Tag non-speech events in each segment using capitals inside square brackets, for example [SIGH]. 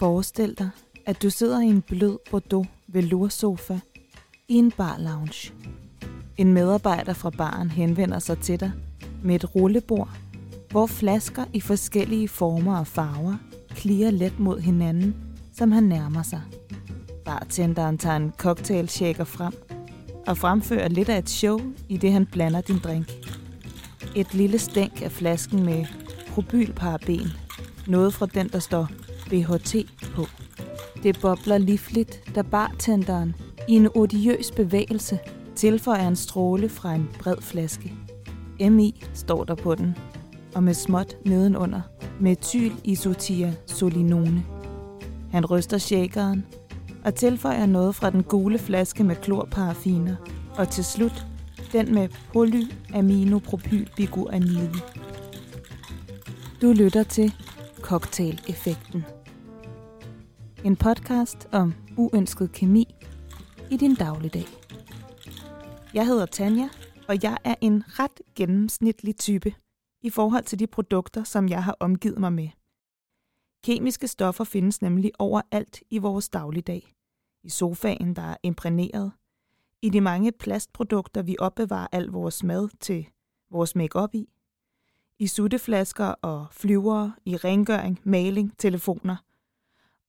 Forestil dig, at du sidder i en blød Bordeaux veloursofa i en bar lounge. En medarbejder fra baren henvender sig til dig med et rullebord, hvor flasker i forskellige former og farver klirer let mod hinanden, som han nærmer sig. Bartenderen tager en cocktail shaker frem og fremfører lidt af et show, i det han blander din drink. Et lille stænk af flasken med probylparaben, noget fra den, der står BHT på. Det bobler livligt, da bartenderen i en odiøs bevægelse tilføjer en stråle fra en bred flaske. MI står der på den, og med småt nedenunder, metyl isotia solinone. Han ryster shakeren og tilføjer noget fra den gule flaske med klorparaffiner, og til slut den med polyaminopropylbiguanide. Du lytter til Cocktail-effekten. En podcast om uønsket kemi i din dagligdag. Jeg hedder Tanja, og jeg er en ret gennemsnitlig type i forhold til de produkter, som jeg har omgivet mig med. Kemiske stoffer findes nemlig overalt i vores dagligdag. I sofaen, der er imprægneret. I de mange plastprodukter, vi opbevarer al vores mad til vores makeup i. I sutteflasker og flyvere, i rengøring, maling, telefoner.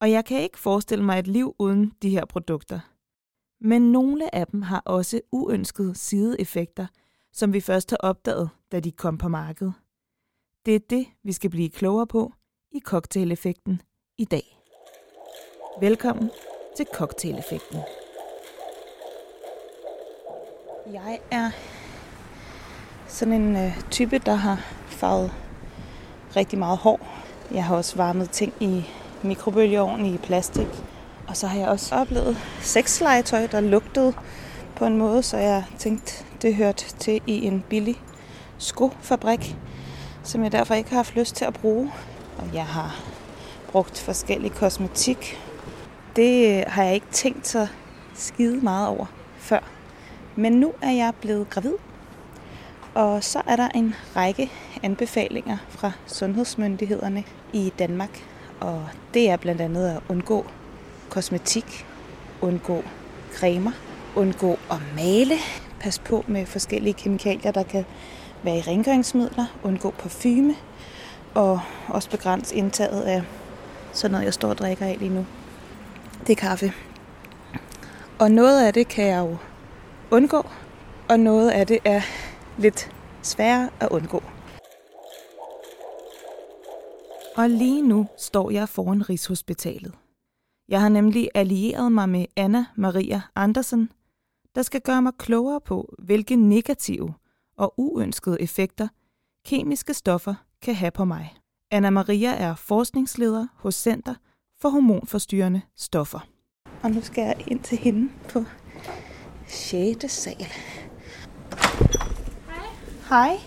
Og jeg kan ikke forestille mig et liv uden de her produkter. Men nogle af dem har også uønskede sideeffekter, som vi først har opdaget, da de kom på markedet. Det er det, vi skal blive klogere på i cocktaileffekten i dag. Velkommen til cocktaileffekten. Jeg er sådan en øh, type, der har farvet rigtig meget hår. Jeg har også varmet ting i mikrobølgeovn i plastik. Og så har jeg også oplevet sexlegetøj, der lugtede på en måde, så jeg tænkte, det hørte til i en billig skofabrik, som jeg derfor ikke har haft lyst til at bruge. Og jeg har brugt forskellig kosmetik. Det øh, har jeg ikke tænkt så skide meget over før. Men nu er jeg blevet gravid, og så er der en række anbefalinger fra sundhedsmyndighederne i Danmark. Og det er blandt andet at undgå kosmetik, undgå cremer, undgå at male, pas på med forskellige kemikalier, der kan være i rengøringsmidler, undgå parfume, og også begrænse indtaget af sådan noget, jeg står og drikker af lige nu. Det er kaffe. Og noget af det kan jeg jo undgå, og noget af det er lidt sværere at undgå. Og lige nu står jeg foran Rigshospitalet. Jeg har nemlig allieret mig med Anna Maria Andersen, der skal gøre mig klogere på, hvilke negative og uønskede effekter kemiske stoffer kan have på mig. Anna Maria er forskningsleder hos Center for Hormonforstyrrende Stoffer. Og nu skal jeg ind til hende på 6. sal. Hej. Hej.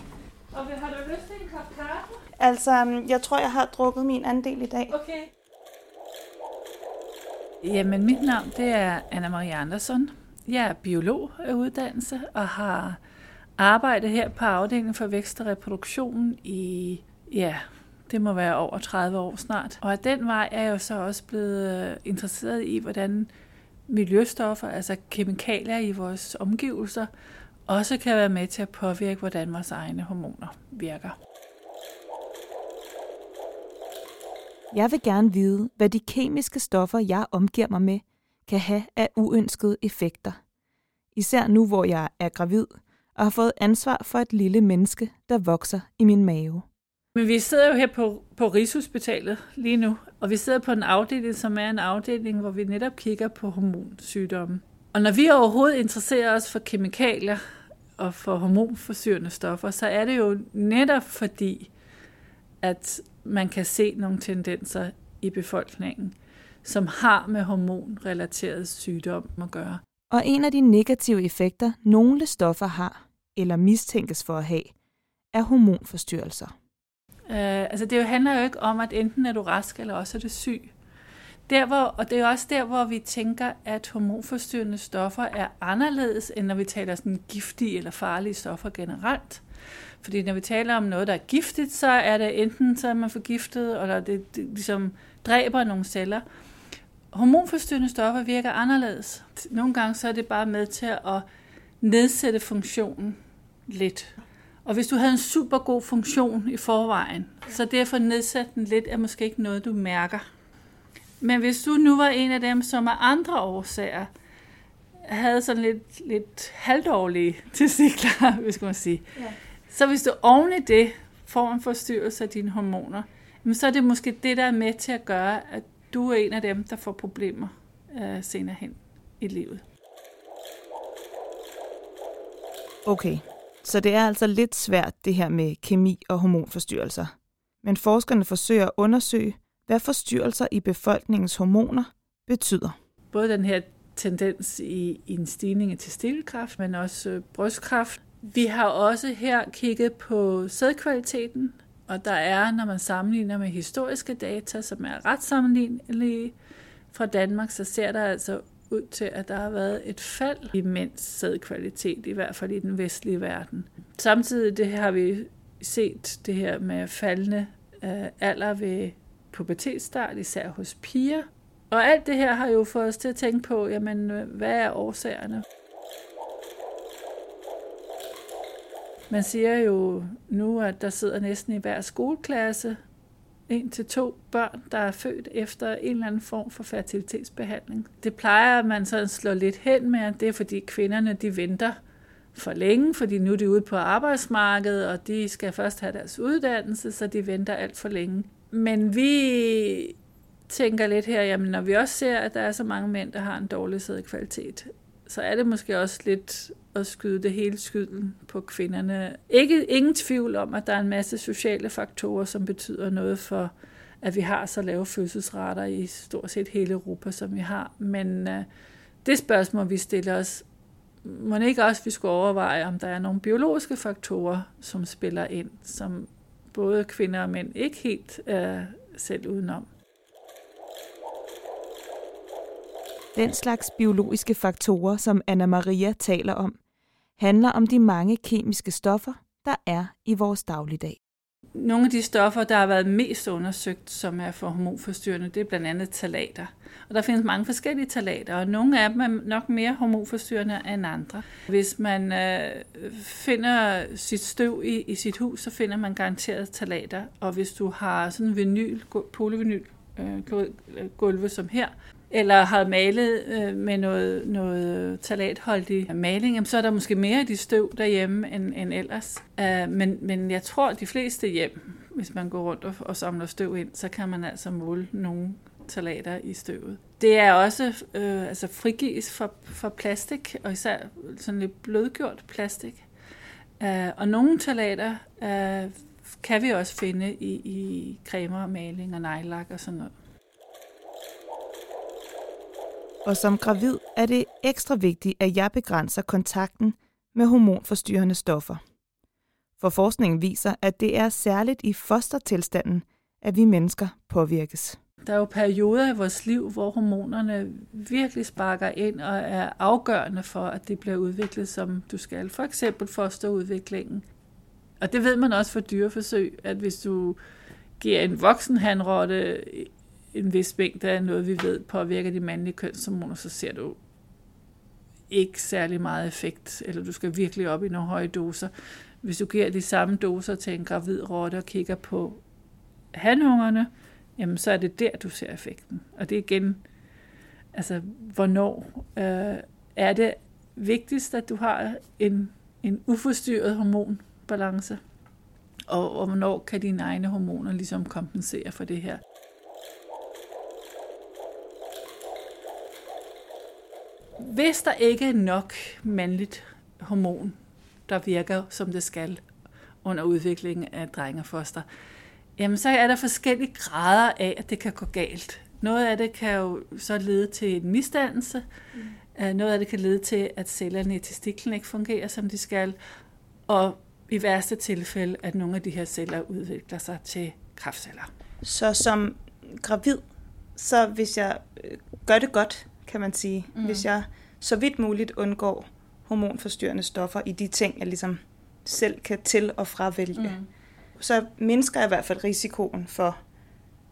Og har du lyst til en kop kaffe? Altså, øhm, jeg tror, jeg har drukket min andel i dag. Okay. Jamen, mit navn det er Anna Marie Andersson. Jeg er biolog af uddannelse og har arbejdet her på afdelingen for vækst og reproduktion i, ja, det må være over 30 år snart. Og af den vej er jeg jo så også blevet øh, interesseret i, hvordan miljøstoffer, altså kemikalier i vores omgivelser, også kan være med til at påvirke, hvordan vores egne hormoner virker. Jeg vil gerne vide, hvad de kemiske stoffer, jeg omgiver mig med, kan have af uønskede effekter. Især nu, hvor jeg er gravid og har fået ansvar for et lille menneske, der vokser i min mave. Men vi sidder jo her på, på Rigshospitalet lige nu, og vi sidder på en afdeling, som er en afdeling, hvor vi netop kigger på hormonsygdomme. Og når vi overhovedet interesserer os for kemikalier og for hormonforsyrende stoffer, så er det jo netop fordi, at man kan se nogle tendenser i befolkningen, som har med hormonrelateret sygdom at gøre. Og en af de negative effekter, nogle stoffer har, eller mistænkes for at have, er hormonforstyrrelser. Uh, altså det handler jo ikke om, at enten er du rask, eller også er du syg. Der, hvor, og det er også der, hvor vi tænker, at hormonforstyrrende stoffer er anderledes, end når vi taler sådan giftige eller farlige stoffer generelt. Fordi når vi taler om noget, der er giftigt, så er det enten så er man forgiftet, eller det, det ligesom dræber nogle celler. Hormonforstyrrende stoffer virker anderledes. Nogle gange så er det bare med til at nedsætte funktionen lidt. Og hvis du havde en super god funktion i forvejen, så derfor nedsætte den lidt er måske ikke noget, du mærker. Men hvis du nu var en af dem, som af andre årsager havde sådan lidt, lidt halvdårlige testikler, [LAUGHS] hvis man sige, ja så hvis du oven i det får en forstyrrelse af dine hormoner, så er det måske det, der er med til at gøre, at du er en af dem, der får problemer øh, senere hen i livet. Okay, så det er altså lidt svært det her med kemi og hormonforstyrrelser. Men forskerne forsøger at undersøge, hvad forstyrrelser i befolkningens hormoner betyder. Både den her tendens i, i en stigning i testikelkræft, men også øh, brystkræft. Vi har også her kigget på sædkvaliteten, og der er, når man sammenligner med historiske data, som er ret sammenlignelige fra Danmark, så ser der altså ud til, at der har været et fald i mænds sædkvalitet, i hvert fald i den vestlige verden. Samtidig det har vi set det her med faldende øh, alder ved pubertetsstart, især hos piger. Og alt det her har jo fået os til at tænke på, jamen, øh, hvad er årsagerne? Man siger jo nu, at der sidder næsten i hver skoleklasse en til to børn, der er født efter en eller anden form for fertilitetsbehandling. Det plejer man sådan slå lidt hen med, at det er fordi kvinderne de venter for længe, fordi nu er de ude på arbejdsmarkedet, og de skal først have deres uddannelse, så de venter alt for længe. Men vi tænker lidt her, jamen når vi også ser, at der er så mange mænd, der har en dårlig sædkvalitet, så er det måske også lidt at skyde det hele skylden på kvinderne. Ikke ingen tvivl om, at der er en masse sociale faktorer, som betyder noget for, at vi har så lave fødselsrater i stort set hele Europa, som vi har. Men øh, det spørgsmål, vi stiller os, må ikke også, vi skulle overveje, om der er nogle biologiske faktorer, som spiller ind, som både kvinder og mænd ikke helt øh, selv udenom. Den slags biologiske faktorer, som Anna Maria taler om, handler om de mange kemiske stoffer, der er i vores dagligdag. Nogle af de stoffer, der har været mest undersøgt, som er for hormonforstyrrende, det er blandt andet talater. Og der findes mange forskellige talater, og nogle af dem er nok mere hormonforstyrrende end andre. Hvis man øh, finder sit støv i, i sit hus, så finder man garanteret talater. Og hvis du har sådan en vinyl, polyvinyl øh, øh, gulve som her, eller har malet øh, med noget, noget talatholdig maling, så er der måske mere af de støv derhjemme end, end ellers. Uh, men, men jeg tror, at de fleste hjem, hvis man går rundt og, og samler støv ind, så kan man altså måle nogle talater i støvet. Det er også øh, altså frigives for, for plastik, og især sådan lidt blødgjort plastik. Uh, og nogle talater uh, kan vi også finde i, i cremer maling og nejlak og sådan noget. Og som gravid er det ekstra vigtigt, at jeg begrænser kontakten med hormonforstyrrende stoffer. For forskningen viser, at det er særligt i fostertilstanden, at vi mennesker påvirkes. Der er jo perioder i vores liv, hvor hormonerne virkelig sparker ind og er afgørende for, at det bliver udviklet, som du skal. For eksempel fosterudviklingen. Og det ved man også for dyreforsøg, at hvis du giver en voksen handrotte en vis mængde af noget, vi ved påvirker de mandlige kønshormoner, så ser du ikke særlig meget effekt, eller du skal virkelig op i nogle høje doser. Hvis du giver de samme doser til en gravid rotte og kigger på hanungerne, jamen så er det der, du ser effekten. Og det er igen, altså hvornår øh, er det vigtigst, at du har en, en uforstyrret hormonbalance, og, og hvornår kan dine egne hormoner ligesom kompensere for det her. Hvis der ikke er nok mandligt hormon, der virker som det skal under udviklingen af dreng og foster, jamen så er der forskellige grader af, at det kan gå galt. Noget af det kan jo så lede til en misdannelse. Mm. Noget af det kan lede til, at cellerne i testiklen ikke fungerer, som de skal. Og i værste tilfælde, at nogle af de her celler udvikler sig til kræftceller. Så som gravid, så hvis jeg øh, gør det godt, kan man sige. Mm. Hvis jeg så vidt muligt undgår hormonforstyrrende stoffer i de ting, jeg ligesom selv kan til- og fravælge, mm. så mindsker jeg i hvert fald risikoen for,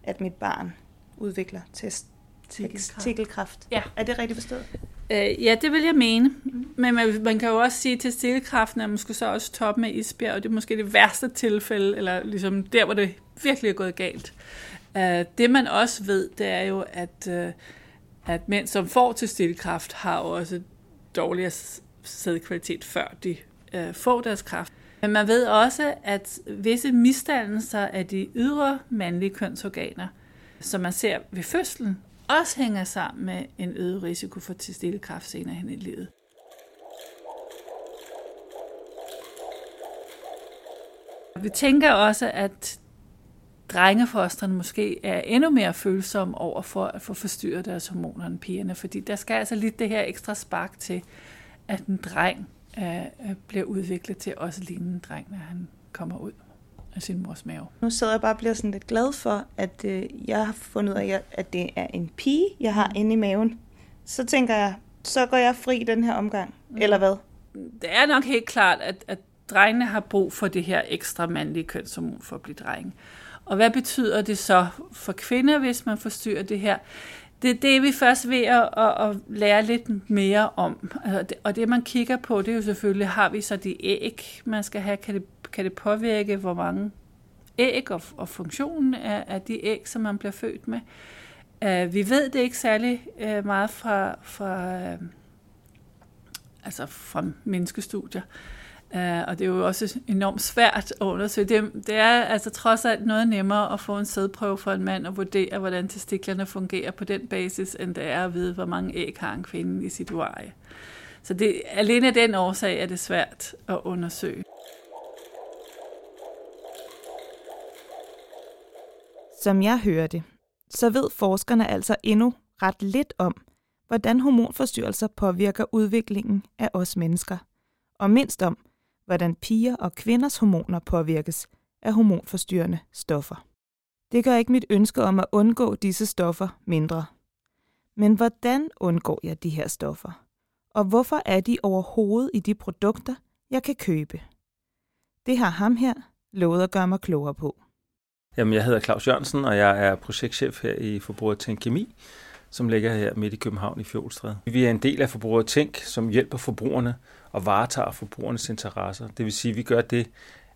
at mit barn udvikler testikelkræft. Ja. Er det rigtigt forstået? Øh, ja, det vil jeg mene. Men man, man kan jo også sige, at testikelkræften er måske så også top med isbjerg, og det er måske det værste tilfælde, eller ligesom der, hvor det virkelig er gået galt. Øh, det man også ved, det er jo, at, øh, at mænd, som får stillkraft har også dårligere sædkvalitet, før de øh, får deres kræft. Men man ved også, at visse misdannelser af de ydre mandlige kønsorganer, som man ser ved fødslen, også hænger sammen med en øget risiko for testikkelkræft senere hen i livet. Vi tænker også, at drengefosterne måske er endnu mere følsomme over for at få forstyrret deres hormoner end pigerne, fordi der skal altså lidt det her ekstra spark til, at en dreng øh, bliver udviklet til også ligne en dreng, når han kommer ud af sin mors mave. Nu sidder jeg bare og bliver sådan lidt glad for, at øh, jeg har fundet ud af, at det er en pige, jeg har mm. inde i maven. Så tænker jeg, så går jeg fri den her omgang, mm. eller hvad? Det er nok helt klart, at, at drengene har brug for det her ekstra mandlige kønshormon for at blive dreng. Og hvad betyder det så for kvinder, hvis man forstyrrer det her? Det, det er vi først ved at, at, at lære lidt mere om. Altså, og det man kigger på, det er jo selvfølgelig, har vi så de æg, man skal have? Kan det, kan det påvirke, hvor mange æg og, og funktionen af, af de æg, som man bliver født med? Uh, vi ved det ikke særlig uh, meget fra, fra, uh, altså fra menneskestudier. Uh, Øh, og det er jo også enormt svært at undersøge. Det, det er altså trods alt noget nemmere at få en sædprøve for en mand og vurdere, hvordan testiklerne fungerer på den basis, end det er at vide, hvor mange æg har en kvinde i sit uarie. Så det, alene af den årsag er det svært at undersøge. Som jeg hører det, så ved forskerne altså endnu ret lidt om, hvordan hormonforstyrrelser påvirker udviklingen af os mennesker, og mindst om, hvordan piger og kvinders hormoner påvirkes af hormonforstyrrende stoffer. Det gør ikke mit ønske om at undgå disse stoffer mindre. Men hvordan undgår jeg de her stoffer? Og hvorfor er de overhovedet i de produkter, jeg kan købe? Det har ham her lovet at gøre mig klogere på. Jamen, jeg hedder Claus Jørgensen, og jeg er projektchef her i Forbruger Tænk Kemi, som ligger her midt i København i Fjolstræde. Vi er en del af Forbruger Tænk, som hjælper forbrugerne og varetager forbrugernes interesser. Det vil sige, at vi gør det,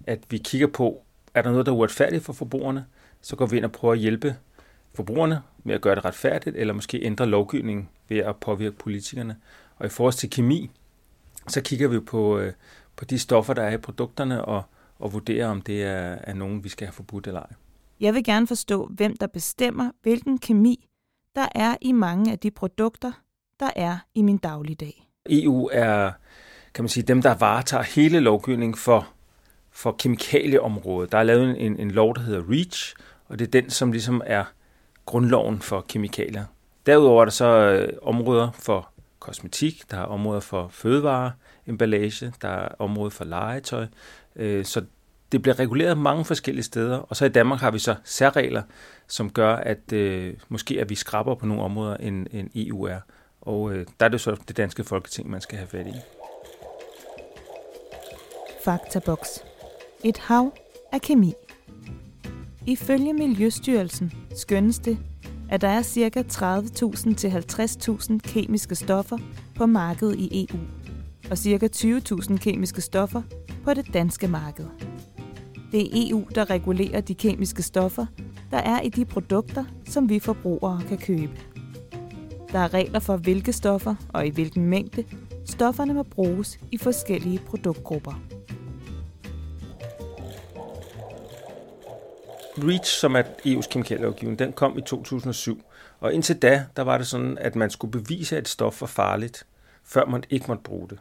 at vi kigger på, er der noget, der er uretfærdigt for forbrugerne, så går vi ind og prøver at hjælpe forbrugerne med at gøre det retfærdigt, eller måske ændre lovgivningen ved at påvirke politikerne. Og i forhold til kemi, så kigger vi på, øh, på de stoffer, der er i produkterne, og, og vurderer, om det er, er nogen, vi skal have forbudt eller ej. Jeg vil gerne forstå, hvem der bestemmer, hvilken kemi, der er i mange af de produkter, der er i min dagligdag. EU er kan man sige, dem, der varetager hele lovgivningen for, for kemikalieområdet. Der er lavet en, en lov, der hedder REACH, og det er den, som ligesom er grundloven for kemikalier. Derudover er der så øh, områder for kosmetik, der er områder for fødevare, emballage, der er områder for legetøj. Øh, så det bliver reguleret mange forskellige steder, og så i Danmark har vi så særregler, som gør, at øh, måske at vi skraber på nogle områder, end, end EU er. Og øh, der er det så det danske folketing, man skal have fat i. Faktaboks. Et hav af kemi. Ifølge Miljøstyrelsen skønnes det, at der er ca. 30.000 til 50.000 kemiske stoffer på markedet i EU, og ca. 20.000 kemiske stoffer på det danske marked. Det er EU, der regulerer de kemiske stoffer, der er i de produkter, som vi forbrugere kan købe. Der er regler for, hvilke stoffer og i hvilken mængde stofferne må bruges i forskellige produktgrupper. REACH, som er EU's kemikalielovgivning, den kom i 2007. Og indtil da, der var det sådan, at man skulle bevise, at et stof var farligt, før man ikke måtte bruge det.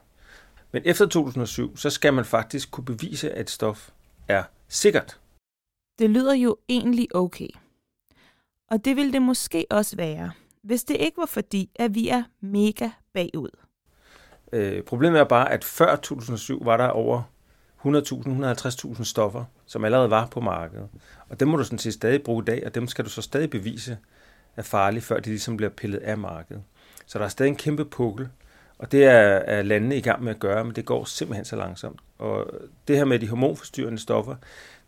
Men efter 2007, så skal man faktisk kunne bevise, at et stof er sikkert. Det lyder jo egentlig okay. Og det ville det måske også være, hvis det ikke var fordi, at vi er mega bagud. Øh, problemet er bare, at før 2007 var der over 100.000, 150.000 stoffer, som allerede var på markedet. Og dem må du sådan set stadig bruge i dag, og dem skal du så stadig bevise er farlige, før de ligesom bliver pillet af markedet. Så der er stadig en kæmpe pukkel, og det er, er landene i gang med at gøre, men det går simpelthen så langsomt. Og det her med de hormonforstyrrende stoffer,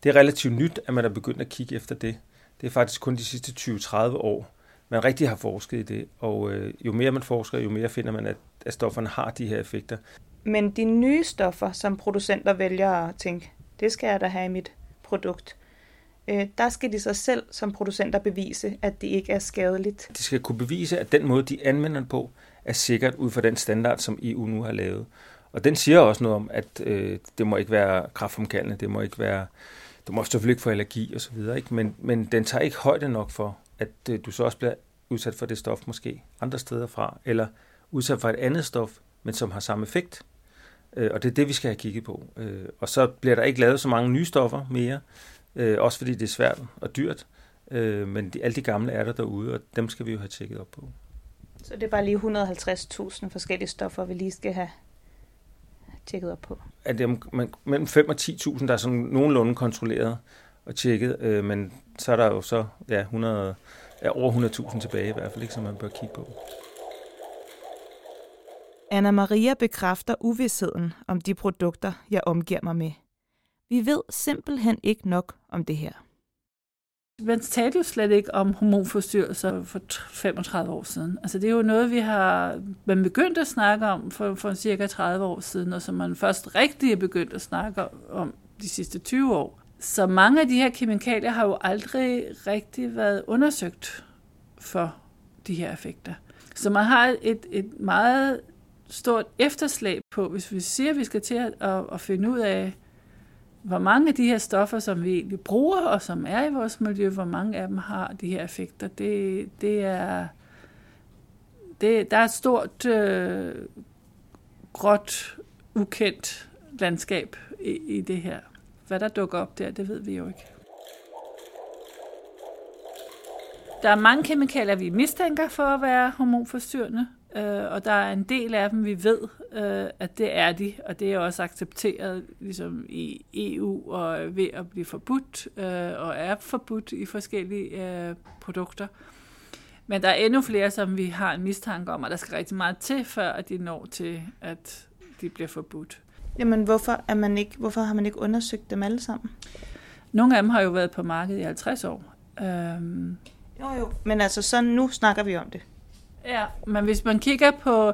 det er relativt nyt, at man er begyndt at kigge efter det. Det er faktisk kun de sidste 20-30 år, man rigtig har forsket i det. Og øh, jo mere man forsker, jo mere finder man, at, at stofferne har de her effekter. Men de nye stoffer, som producenter vælger at tænke, det skal jeg da have i mit produkt, øh, der skal de så selv som producenter bevise, at det ikke er skadeligt. De skal kunne bevise, at den måde, de anvender det på, er sikkert ud fra den standard, som EU nu har lavet. Og den siger også noget om, at øh, det må ikke være kraftfremkaldende, det må ikke være, du må selvfølgelig ikke få allergi osv., ikke? Men, men den tager ikke højde nok for, at øh, du så også bliver udsat for det stof måske andre steder fra, eller udsat for et andet stof, men som har samme effekt. Øh, og det er det, vi skal have kigget på. Øh, og så bliver der ikke lavet så mange nye stoffer mere, øh, også fordi det er svært og dyrt. Øh, men de, alle de gamle er der derude, og dem skal vi jo have tjekket op på. Så det er bare lige 150.000 forskellige stoffer, vi lige skal have tjekket op på? At det er mellem 5 og 10.000, der er sådan nogenlunde kontrolleret og tjekket, øh, men så er der jo så ja, 100, ja, over 100.000 tilbage i hvert fald, ikke, som man bør kigge på. Anna Maria bekræfter uvidsheden om de produkter, jeg omgiver mig med. Vi ved simpelthen ikke nok om det her. Man talte jo slet ikke om hormonforstyrrelser for 35 år siden. Altså det er jo noget, vi har man begyndt at snakke om for, for cirka 30 år siden, og som man først rigtig er begyndt at snakke om de sidste 20 år. Så mange af de her kemikalier har jo aldrig rigtig været undersøgt for de her effekter. Så man har et, et meget stort efterslæb på, hvis vi siger, at vi skal til at, at, at finde ud af, hvor mange af de her stoffer, som vi egentlig bruger, og som er i vores miljø, hvor mange af dem har de her effekter, det, det er... Det, der er et stort, øh, gråt, ukendt landskab i, i det her. Hvad der dukker op der, det ved vi jo ikke. Der er mange kemikalier, vi mistænker for at være hormonforstyrrende, øh, og der er en del af dem, vi ved, øh, at det er de, og det er også accepteret ligesom i EU og ved at blive forbudt, øh, og er forbudt i forskellige øh, produkter. Men der er endnu flere, som vi har en mistanke om, og der skal rigtig meget til, før at de når til, at de bliver forbudt. Jamen, hvorfor, er man ikke, hvorfor har man ikke undersøgt dem alle sammen? Nogle af dem har jo været på markedet i 50 år. Øhm, jo, jo. Men altså, så nu snakker vi om det. Ja, men hvis man kigger på,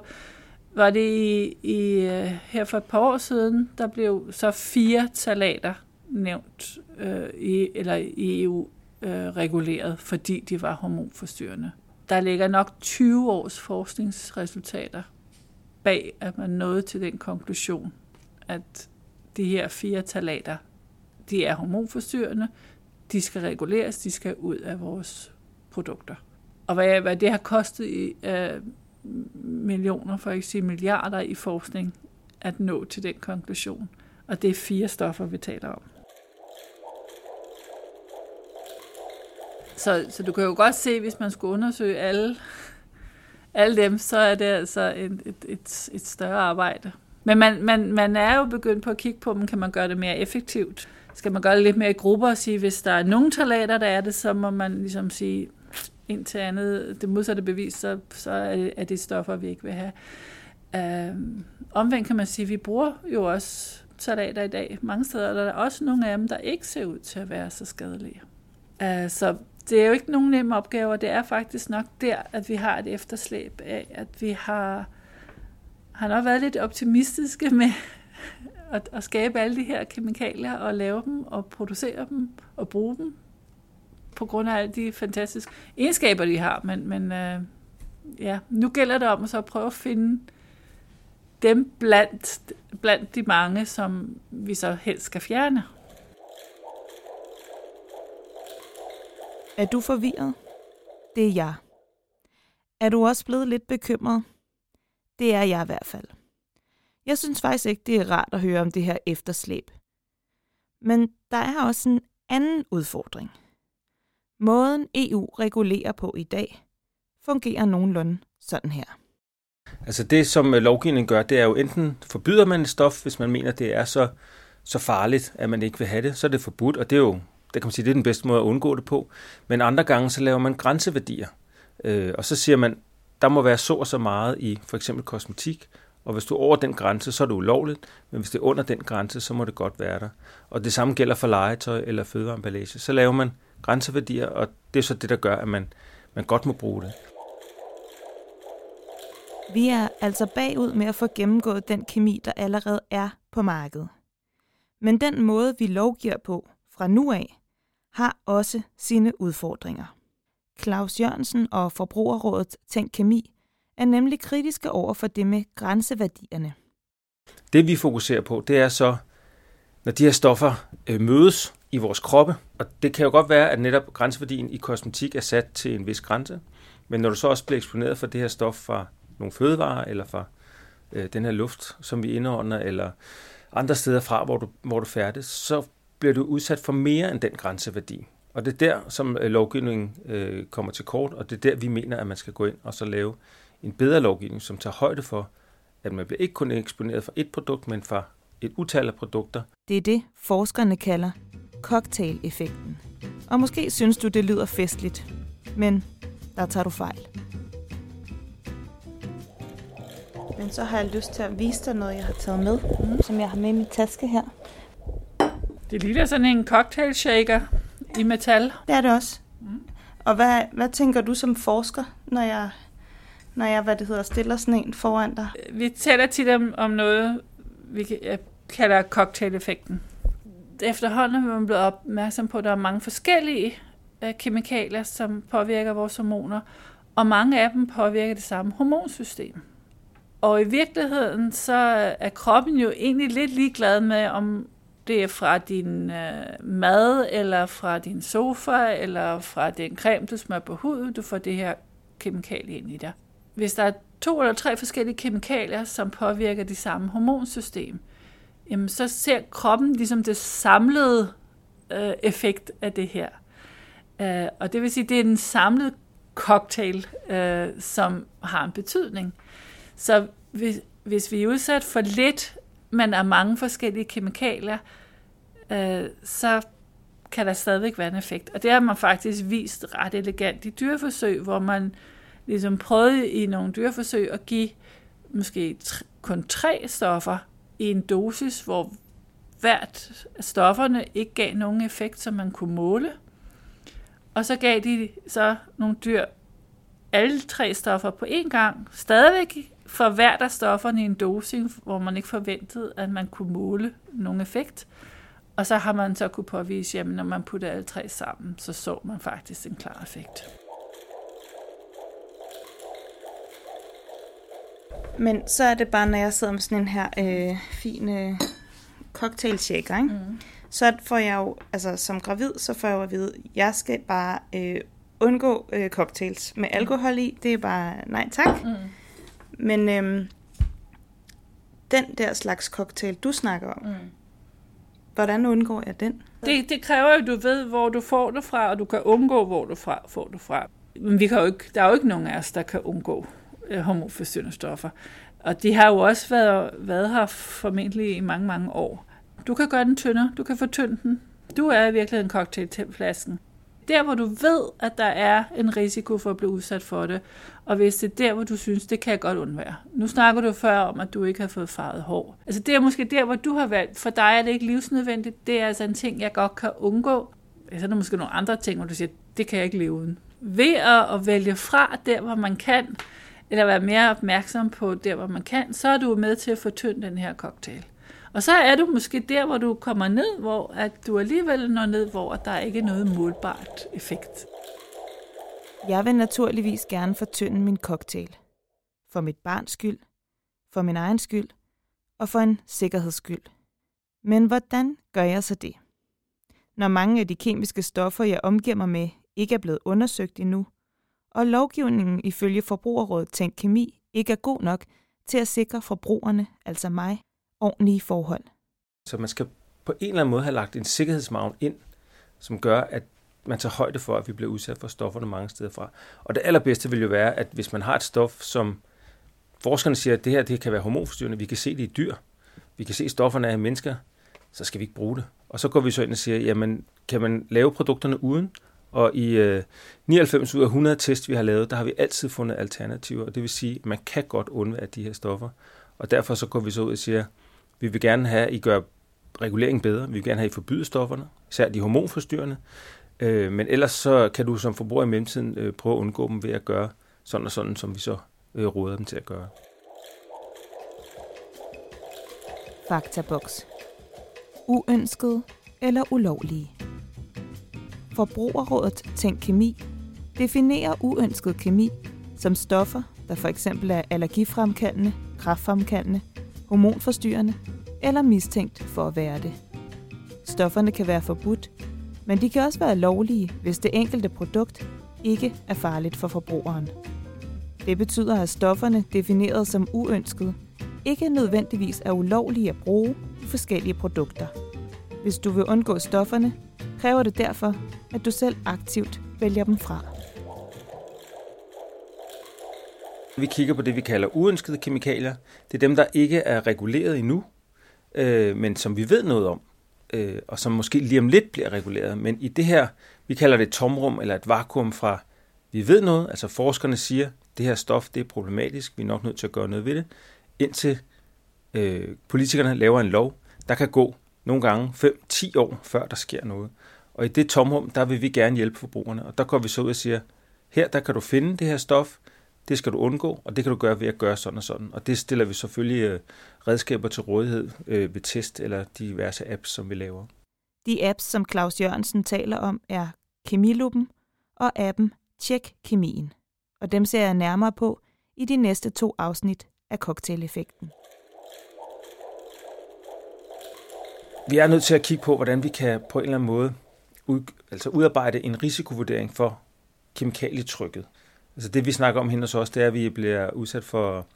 var det i, i, øh, her for et par år siden, der blev så fire talater nævnt øh, i, eller i EU øh, reguleret, fordi de var hormonforstyrrende. Der ligger nok 20 års forskningsresultater bag, at man nåede til den konklusion, at de her fire talater, de er hormonforstyrrende, de skal reguleres, de skal ud af vores produkter. Og hvad, hvad det har kostet i uh, millioner, for at ikke sige milliarder i forskning, at nå til den konklusion. Og det er fire stoffer, vi taler om. Så, så du kan jo godt se, hvis man skulle undersøge alle, alle dem, så er det altså et, et, et, et større arbejde. Men man, man, man er jo begyndt på at kigge på, om kan man gøre det mere effektivt. Skal man gøre det lidt mere i grupper og sige, hvis der er nogle talater, der er det, så må man ligesom sige, indtil andet, det modsatte bevis, så, så er det stoffer, vi ikke vil have. Øh, omvendt kan man sige, at vi bruger jo også salater i dag mange steder, og der er også nogle af dem, der ikke ser ud til at være så skadelige. Øh, så det er jo ikke nogen nemme opgaver. Det er faktisk nok der, at vi har et efterslæb af, at vi har, har nok været lidt optimistiske med at, at skabe alle de her kemikalier og lave dem og producere dem og bruge dem på grund af alle de fantastiske egenskaber, de har. Men, men øh, ja, nu gælder det om at så prøve at finde dem blandt, blandt de mange, som vi så helst skal fjerne. Er du forvirret? Det er jeg. Er du også blevet lidt bekymret? Det er jeg i hvert fald. Jeg synes faktisk ikke, det er rart at høre om det her efterslæb. Men der er også en anden udfordring – Måden EU regulerer på i dag, fungerer nogenlunde sådan her. Altså det, som øh, lovgivningen gør, det er jo enten forbyder man et stof, hvis man mener, det er så, så farligt, at man ikke vil have det, så er det forbudt, og det er jo, det kan man sige, det er den bedste måde at undgå det på. Men andre gange, så laver man grænseværdier, øh, og så siger man, der må være så og så meget i for eksempel kosmetik, og hvis du er over den grænse, så er det ulovligt, men hvis det er under den grænse, så må det godt være der. Og det samme gælder for legetøj eller fødevareemballage. Så laver man grænseværdier, og det er så det, der gør, at man, man godt må bruge det. Vi er altså bagud med at få gennemgået den kemi, der allerede er på markedet. Men den måde, vi lovgiver på fra nu af, har også sine udfordringer. Claus Jørgensen og Forbrugerrådet Tænk Kemi er nemlig kritiske over for det med grænseværdierne. Det vi fokuserer på, det er så, når de her stoffer øh, mødes i vores kroppe, og det kan jo godt være, at netop grænseværdien i kosmetik er sat til en vis grænse, men når du så også bliver eksponeret for det her stof fra nogle fødevarer, eller fra øh, den her luft, som vi indånder, eller andre steder fra, hvor du, hvor du færdes, så bliver du udsat for mere end den grænseværdi. Og det er der, som øh, lovgivningen øh, kommer til kort, og det er der, vi mener, at man skal gå ind og så lave en bedre lovgivning, som tager højde for, at man bliver ikke kun eksponeret for et produkt, men for et utal af produkter. Det er det, forskerne kalder cocktail-effekten. Og måske synes du, det lyder festligt, men der tager du fejl. Men så har jeg lyst til at vise dig noget, jeg har taget med, mm. som jeg har med i min taske her. Det ligner sådan en cocktail shaker i metal. Det er det også. Mm. Og hvad, hvad tænker du som forsker, når jeg, når jeg hvad det hedder, stiller sådan en foran dig? Vi taler tit om, om noget, vi kalder cocktail-effekten. Efterhånden er man blevet opmærksom på, at der er mange forskellige øh, kemikalier, som påvirker vores hormoner, og mange af dem påvirker det samme hormonsystem. Og i virkeligheden, så er kroppen jo egentlig lidt ligeglad med, om det er fra din øh, mad, eller fra din sofa, eller fra den creme, du smører på huden, du får det her kemikalie ind i dig. Hvis der er to eller tre forskellige kemikalier, som påvirker det samme hormonsystem, jamen så ser kroppen ligesom det samlede øh, effekt af det her. Øh, og det vil sige, det er en samlet cocktail, øh, som har en betydning. Så hvis, hvis vi er udsat for lidt, men er mange forskellige kemikalier, øh, så kan der stadigvæk være en effekt. Og det har man faktisk vist ret elegant i dyreforsøg, hvor man ligesom prøvede i nogle dyreforsøg at give måske kun tre stoffer i en dosis, hvor hvert af stofferne ikke gav nogen effekt, som man kunne måle. Og så gav de så nogle dyr alle tre stoffer på én gang, stadigvæk for hvert af stofferne i en dosing, hvor man ikke forventede, at man kunne måle nogen effekt. Og så har man så kunne påvise, at når man putter alle tre sammen, så så man faktisk en klar effekt. Men så er det bare, når jeg sidder med sådan en her øh, fin øh, cocktail shaker, ikke? Mm. så får jeg jo, altså som gravid, så får jeg jo at vide, at jeg skal bare øh, undgå øh, cocktails med mm. alkohol i. Det er bare nej tak. Mm. Men øhm, den der slags cocktail, du snakker om, mm. hvordan undgår jeg den? Det, det kræver jo, at du ved, hvor du får det fra, og du kan undgå, hvor du fra, får det fra. Men vi kan jo ikke, der er jo ikke nogen af os, der kan undgå øh, hormonforstyrrende stoffer. Og de har jo også været, været her formentlig i mange, mange år. Du kan gøre den tyndere, du kan fortynde den. Du er i virkeligheden cocktail til flasken der, hvor du ved, at der er en risiko for at blive udsat for det, og hvis det er der, hvor du synes, det kan jeg godt undvære. Nu snakker du før om, at du ikke har fået farvet hår. Altså det er måske der, hvor du har valgt, for dig er det ikke livsnødvendigt, det er altså en ting, jeg godt kan undgå. Så er der måske nogle andre ting, hvor du siger, det kan jeg ikke leve uden. Ved at, at vælge fra der, hvor man kan, eller være mere opmærksom på der, hvor man kan, så er du med til at fortynde den her cocktail. Og så er du måske der, hvor du kommer ned, hvor at du alligevel når ned, hvor der ikke er noget målbart effekt. Jeg vil naturligvis gerne fortynde min cocktail. For mit barns skyld, for min egen skyld og for en sikkerheds skyld. Men hvordan gør jeg så det? Når mange af de kemiske stoffer, jeg omgiver mig med, ikke er blevet undersøgt endnu, og lovgivningen ifølge Forbrugerrådet Tænk Kemi ikke er god nok til at sikre forbrugerne, altså mig, ordentlige forhold. Så man skal på en eller anden måde have lagt en sikkerhedsmagn ind, som gør, at man tager højde for, at vi bliver udsat for stofferne mange steder fra. Og det allerbedste vil jo være, at hvis man har et stof, som forskerne siger, at det her det kan være hormonforstyrrende, vi kan se det i dyr, vi kan se stofferne af mennesker, så skal vi ikke bruge det. Og så går vi så ind og siger, jamen kan man lave produkterne uden? Og i øh, 99 ud af 100 test, vi har lavet, der har vi altid fundet alternativer. Det vil sige, at man kan godt undvære de her stoffer. Og derfor så går vi så ud og siger, vi vil gerne have, at I gør reguleringen bedre. Vi vil gerne have, at I forbyder stofferne, især de hormonforstyrrende. Øh, men ellers så kan du som forbruger i mellemtiden øh, prøve at undgå dem ved at gøre sådan og sådan, som vi så øh, råder dem til at gøre. Faktaboks. Uønsket eller ulovlige. Forbrugerrådet Tænk Kemi definerer uønsket kemi som stoffer, der for eksempel er allergifremkaldende, kraftfremkaldende, hormonforstyrrende eller mistænkt for at være det. Stofferne kan være forbudt, men de kan også være lovlige, hvis det enkelte produkt ikke er farligt for forbrugeren. Det betyder, at stofferne defineret som uønsket ikke nødvendigvis er ulovlige at bruge i forskellige produkter. Hvis du vil undgå stofferne, kræver det derfor, at du selv aktivt vælger dem fra. Vi kigger på det, vi kalder uønskede kemikalier. Det er dem, der ikke er reguleret endnu, øh, men som vi ved noget om, øh, og som måske lige om lidt bliver reguleret. Men i det her, vi kalder det et tomrum eller et vakuum fra, vi ved noget, altså forskerne siger, det her stof det er problematisk, vi er nok nødt til at gøre noget ved det, indtil øh, politikerne laver en lov, der kan gå nogle gange 5-10 år, før der sker noget. Og i det tomrum, der vil vi gerne hjælpe forbrugerne, og der går vi så ud og siger, her der kan du finde det her stof, det skal du undgå, og det kan du gøre ved at gøre sådan og sådan. Og det stiller vi selvfølgelig øh, redskaber til rådighed øh, ved test eller diverse apps, som vi laver. De apps, som Claus Jørgensen taler om, er Kemiluppen og appen Tjek Kemien. Og dem ser jeg nærmere på i de næste to afsnit af cocktaileffekten. Vi er nødt til at kigge på, hvordan vi kan på en eller anden måde ud, altså udarbejde en risikovurdering for kemikalietrykket. Altså det, vi snakker om hende hos os, det er, at vi bliver udsat for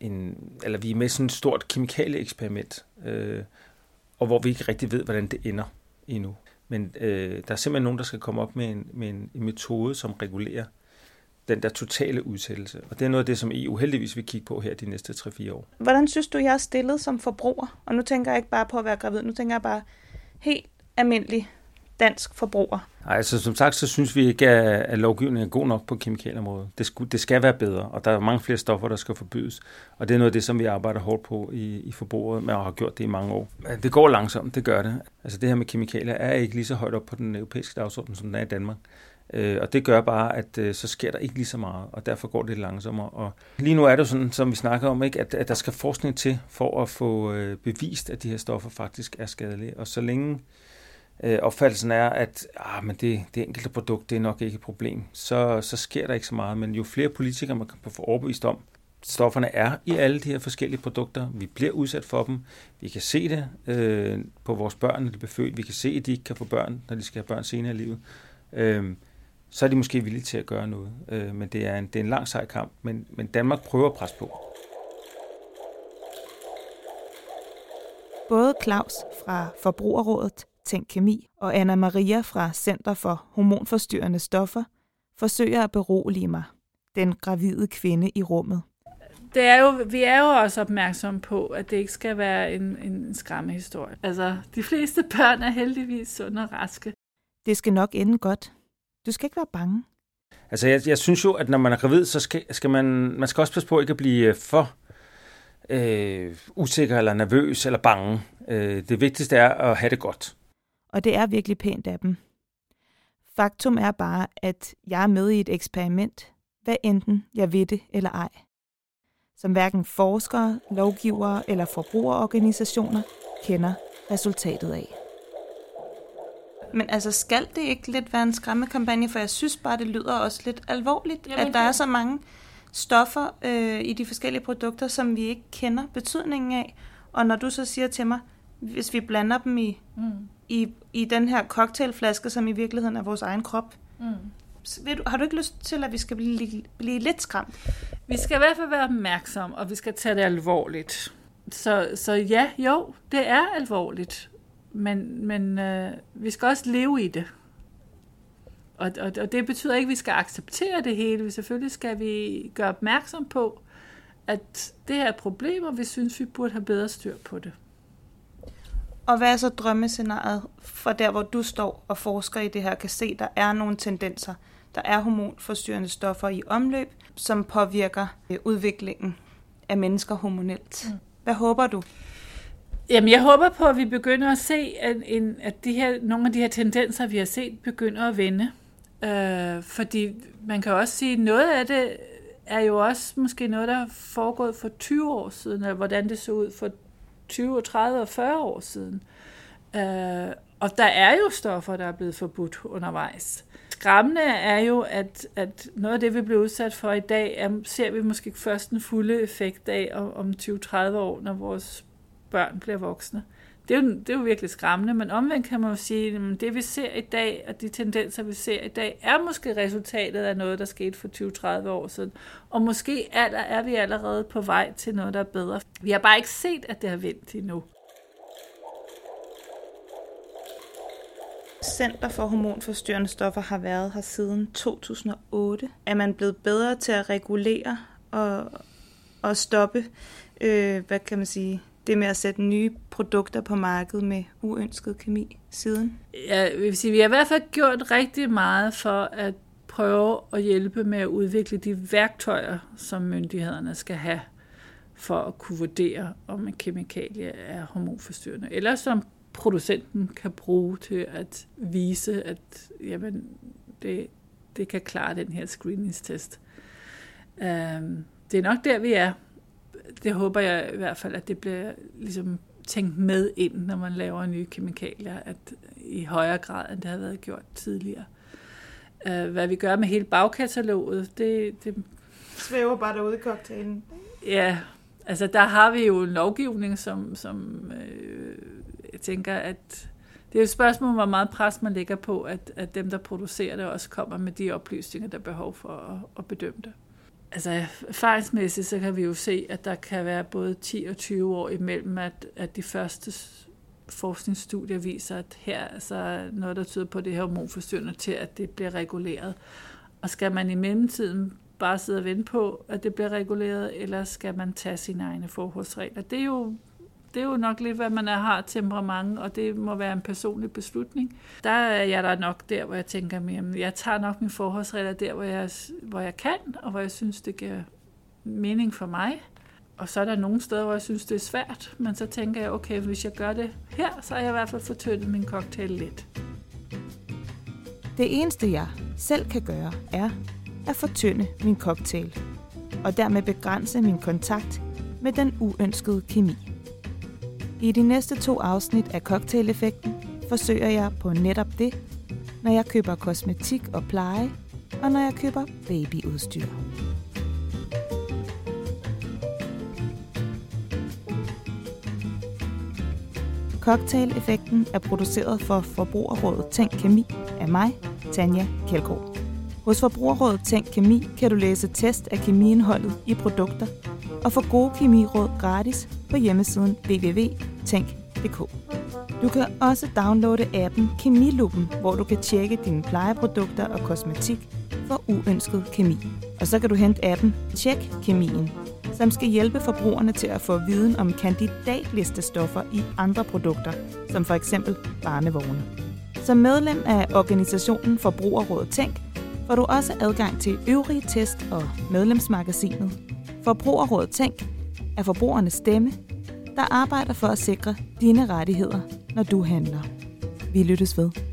en, eller vi er med sådan et stort kemikalieeksperiment, øh, og hvor vi ikke rigtig ved, hvordan det ender endnu. Men øh, der er simpelthen nogen, der skal komme op med en, med en, en metode, som regulerer den der totale udsættelse. Og det er noget af det, som EU heldigvis vil kigge på her de næste 3-4 år. Hvordan synes du, jeg er stillet som forbruger? Og nu tænker jeg ikke bare på at være gravid, nu tænker jeg bare helt almindelig dansk forbruger. Nej, altså som sagt, så synes vi ikke, at lovgivningen er god nok på kemikalieområdet. Det, skulle, det skal være bedre, og der er mange flere stoffer, der skal forbydes. Og det er noget af det, som vi arbejder hårdt på i, i forbruget, men har gjort det i mange år. Det går langsomt, det gør det. Altså det her med kemikalier er ikke lige så højt op på den europæiske dagsorden, som den er i Danmark. Øh, og det gør bare, at øh, så sker der ikke lige så meget, og derfor går det lidt langsommere. Og lige nu er det sådan, som vi snakker om, ikke, at, at der skal forskning til for at få øh, bevist, at de her stoffer faktisk er skadelige. Og så længe øh, opfattelsen er, at ah, men det, det enkelte produkt det er nok ikke et problem, så, så sker der ikke så meget. Men jo flere politikere man kan få overbevist om, stofferne er i alle de her forskellige produkter. Vi bliver udsat for dem. Vi kan se det øh, på vores børn, når de bliver født. Vi kan se, at de ikke kan få børn, når de skal have børn senere i livet. Øh, så er de måske villige til at gøre noget. Øh, men det er, en, det er en lang sej kamp. Men, men Danmark prøver at presse på. Både Claus fra Forbrugerrådet Tænk Kemi og Anna Maria fra Center for Hormonforstyrrende Stoffer forsøger at berolige mig, den gravide kvinde i rummet. Det er jo, vi er jo også opmærksomme på, at det ikke skal være en, en skræmmehistorie. Altså, de fleste børn er heldigvis sunde og raske. Det skal nok ende godt. Du skal ikke være bange. Altså, jeg, jeg synes jo, at når man er gravid, så skal, skal man, man skal også passe på ikke at blive for øh, usikker eller nervøs eller bange. Øh, det vigtigste er at have det godt og det er virkelig pænt af dem. Faktum er bare, at jeg er med i et eksperiment, hvad enten jeg ved det eller ej. Som hverken forskere, lovgivere eller forbrugerorganisationer kender resultatet af. Men altså, skal det ikke lidt være en skræmmekampagne? For jeg synes bare, det lyder også lidt alvorligt, Jamen, at der er så mange stoffer øh, i de forskellige produkter, som vi ikke kender betydningen af. Og når du så siger til mig, hvis vi blander dem i, mm. I, i den her cocktailflaske, som i virkeligheden er vores egen krop. Mm. Vil du, har du ikke lyst til, at vi skal blive, blive lidt skræmt? Vi skal i hvert fald være opmærksom, og vi skal tage det alvorligt. Så, så ja, jo, det er alvorligt. Men, men øh, vi skal også leve i det. Og, og, og det betyder ikke, at vi skal acceptere det hele. Selvfølgelig skal vi gøre opmærksom på, at det her er problemer, vi synes, vi burde have bedre styr på det. Og hvad er så drømmescenariet for der, hvor du står og forsker i det her, kan se, der er nogle tendenser. Der er hormonforstyrrende stoffer i omløb, som påvirker øh, udviklingen af mennesker hormonelt. Mm. Hvad håber du? Jamen, jeg håber på, at vi begynder at se, at, en, at de her, nogle af de her tendenser, vi har set, begynder at vende. Øh, fordi man kan også sige, at noget af det er jo også måske noget, der er foregået for 20 år siden, eller hvordan det så ud for 20, 30 og 40 år siden. Øh, og der er jo stoffer, der er blevet forbudt undervejs. Skræmmende er jo, at, at noget af det, vi bliver udsat for i dag, er, ser vi måske først den fulde effekt af om, om 20-30 år, når vores børn bliver voksne. Det er, jo, det er jo virkelig skræmmende, men omvendt kan man jo sige, at det vi ser i dag, og de tendenser vi ser i dag, er måske resultatet af noget, der skete for 20-30 år siden. Og måske er, er vi allerede på vej til noget, der er bedre. Vi har bare ikke set, at det har vendt endnu. Center for hormonforstyrrende stoffer har været her siden 2008. Er man blevet bedre til at regulere og, og stoppe, øh, hvad kan man sige, det med at sætte nye produkter på markedet med uønsket kemi siden? Ja, jeg vil sige, vi har i hvert fald gjort rigtig meget for at prøve at hjælpe med at udvikle de værktøjer, som myndighederne skal have for at kunne vurdere, om en kemikalie er hormonforstyrrende, eller som producenten kan bruge til at vise, at jamen, det, det kan klare den her screeningstest. Um, det er nok der, vi er. Det håber jeg i hvert fald, at det bliver ligesom tænkt med ind, når man laver nye kemikalier, at i højere grad, end det har været gjort tidligere. Uh, hvad vi gør med hele bagkataloget, det, det svæver bare derude i cocktailen. Ja, altså der har vi jo en lovgivning, som, som øh, jeg tænker, at det er et spørgsmål, hvor meget pres man lægger på, at, at dem, der producerer det, også kommer med de oplysninger, der er behov for at, at bedømme det. Altså erfaringsmæssigt, så kan vi jo se, at der kan være både 10 og 20 år imellem, at, at de første forskningsstudier viser, at her er altså noget, der tyder på det her hormonforstyrrende til, at det bliver reguleret. Og skal man i mellemtiden bare sidde og vente på, at det bliver reguleret, eller skal man tage sine egne forholdsregler? Det er jo det er jo nok lidt, hvad man er, har temperament, og det må være en personlig beslutning. Der er jeg der nok der, hvor jeg tænker, jamen, jeg tager nok mine forholdsregler der, hvor jeg, hvor jeg kan, og hvor jeg synes, det giver mening for mig. Og så er der nogle steder, hvor jeg synes, det er svært, men så tænker jeg, okay, hvis jeg gør det her, så er jeg i hvert fald fortyndet min cocktail lidt. Det eneste, jeg selv kan gøre, er at fortynde min cocktail, og dermed begrænse min kontakt med den uønskede kemi. I de næste to afsnit af Cocktail-effekten forsøger jeg på netop det, når jeg køber kosmetik og pleje, og når jeg køber babyudstyr. Cocktail-effekten er produceret for Forbrugerrådet Tænk Kemi af mig, Tanja Kjeldgaard. Hos Forbrugerrådet Tænk Kemi kan du læse test af kemiindholdet i produkter og få gode kemiråd gratis på hjemmesiden www.tænk.dk. Du kan også downloade appen Kemiluppen, hvor du kan tjekke dine plejeprodukter og kosmetik for uønsket kemi. Og så kan du hente appen Tjek Kemien, som skal hjælpe forbrugerne til at få viden om kandidatlistestoffer i andre produkter, som for eksempel barnevogne. Som medlem af organisationen Forbrugerrådet Tænk, får du også adgang til øvrige test og medlemsmagasinet. Forbrugerrådet Tænk er forbrugernes stemme, der arbejder for at sikre dine rettigheder, når du handler. Vi lyttes ved.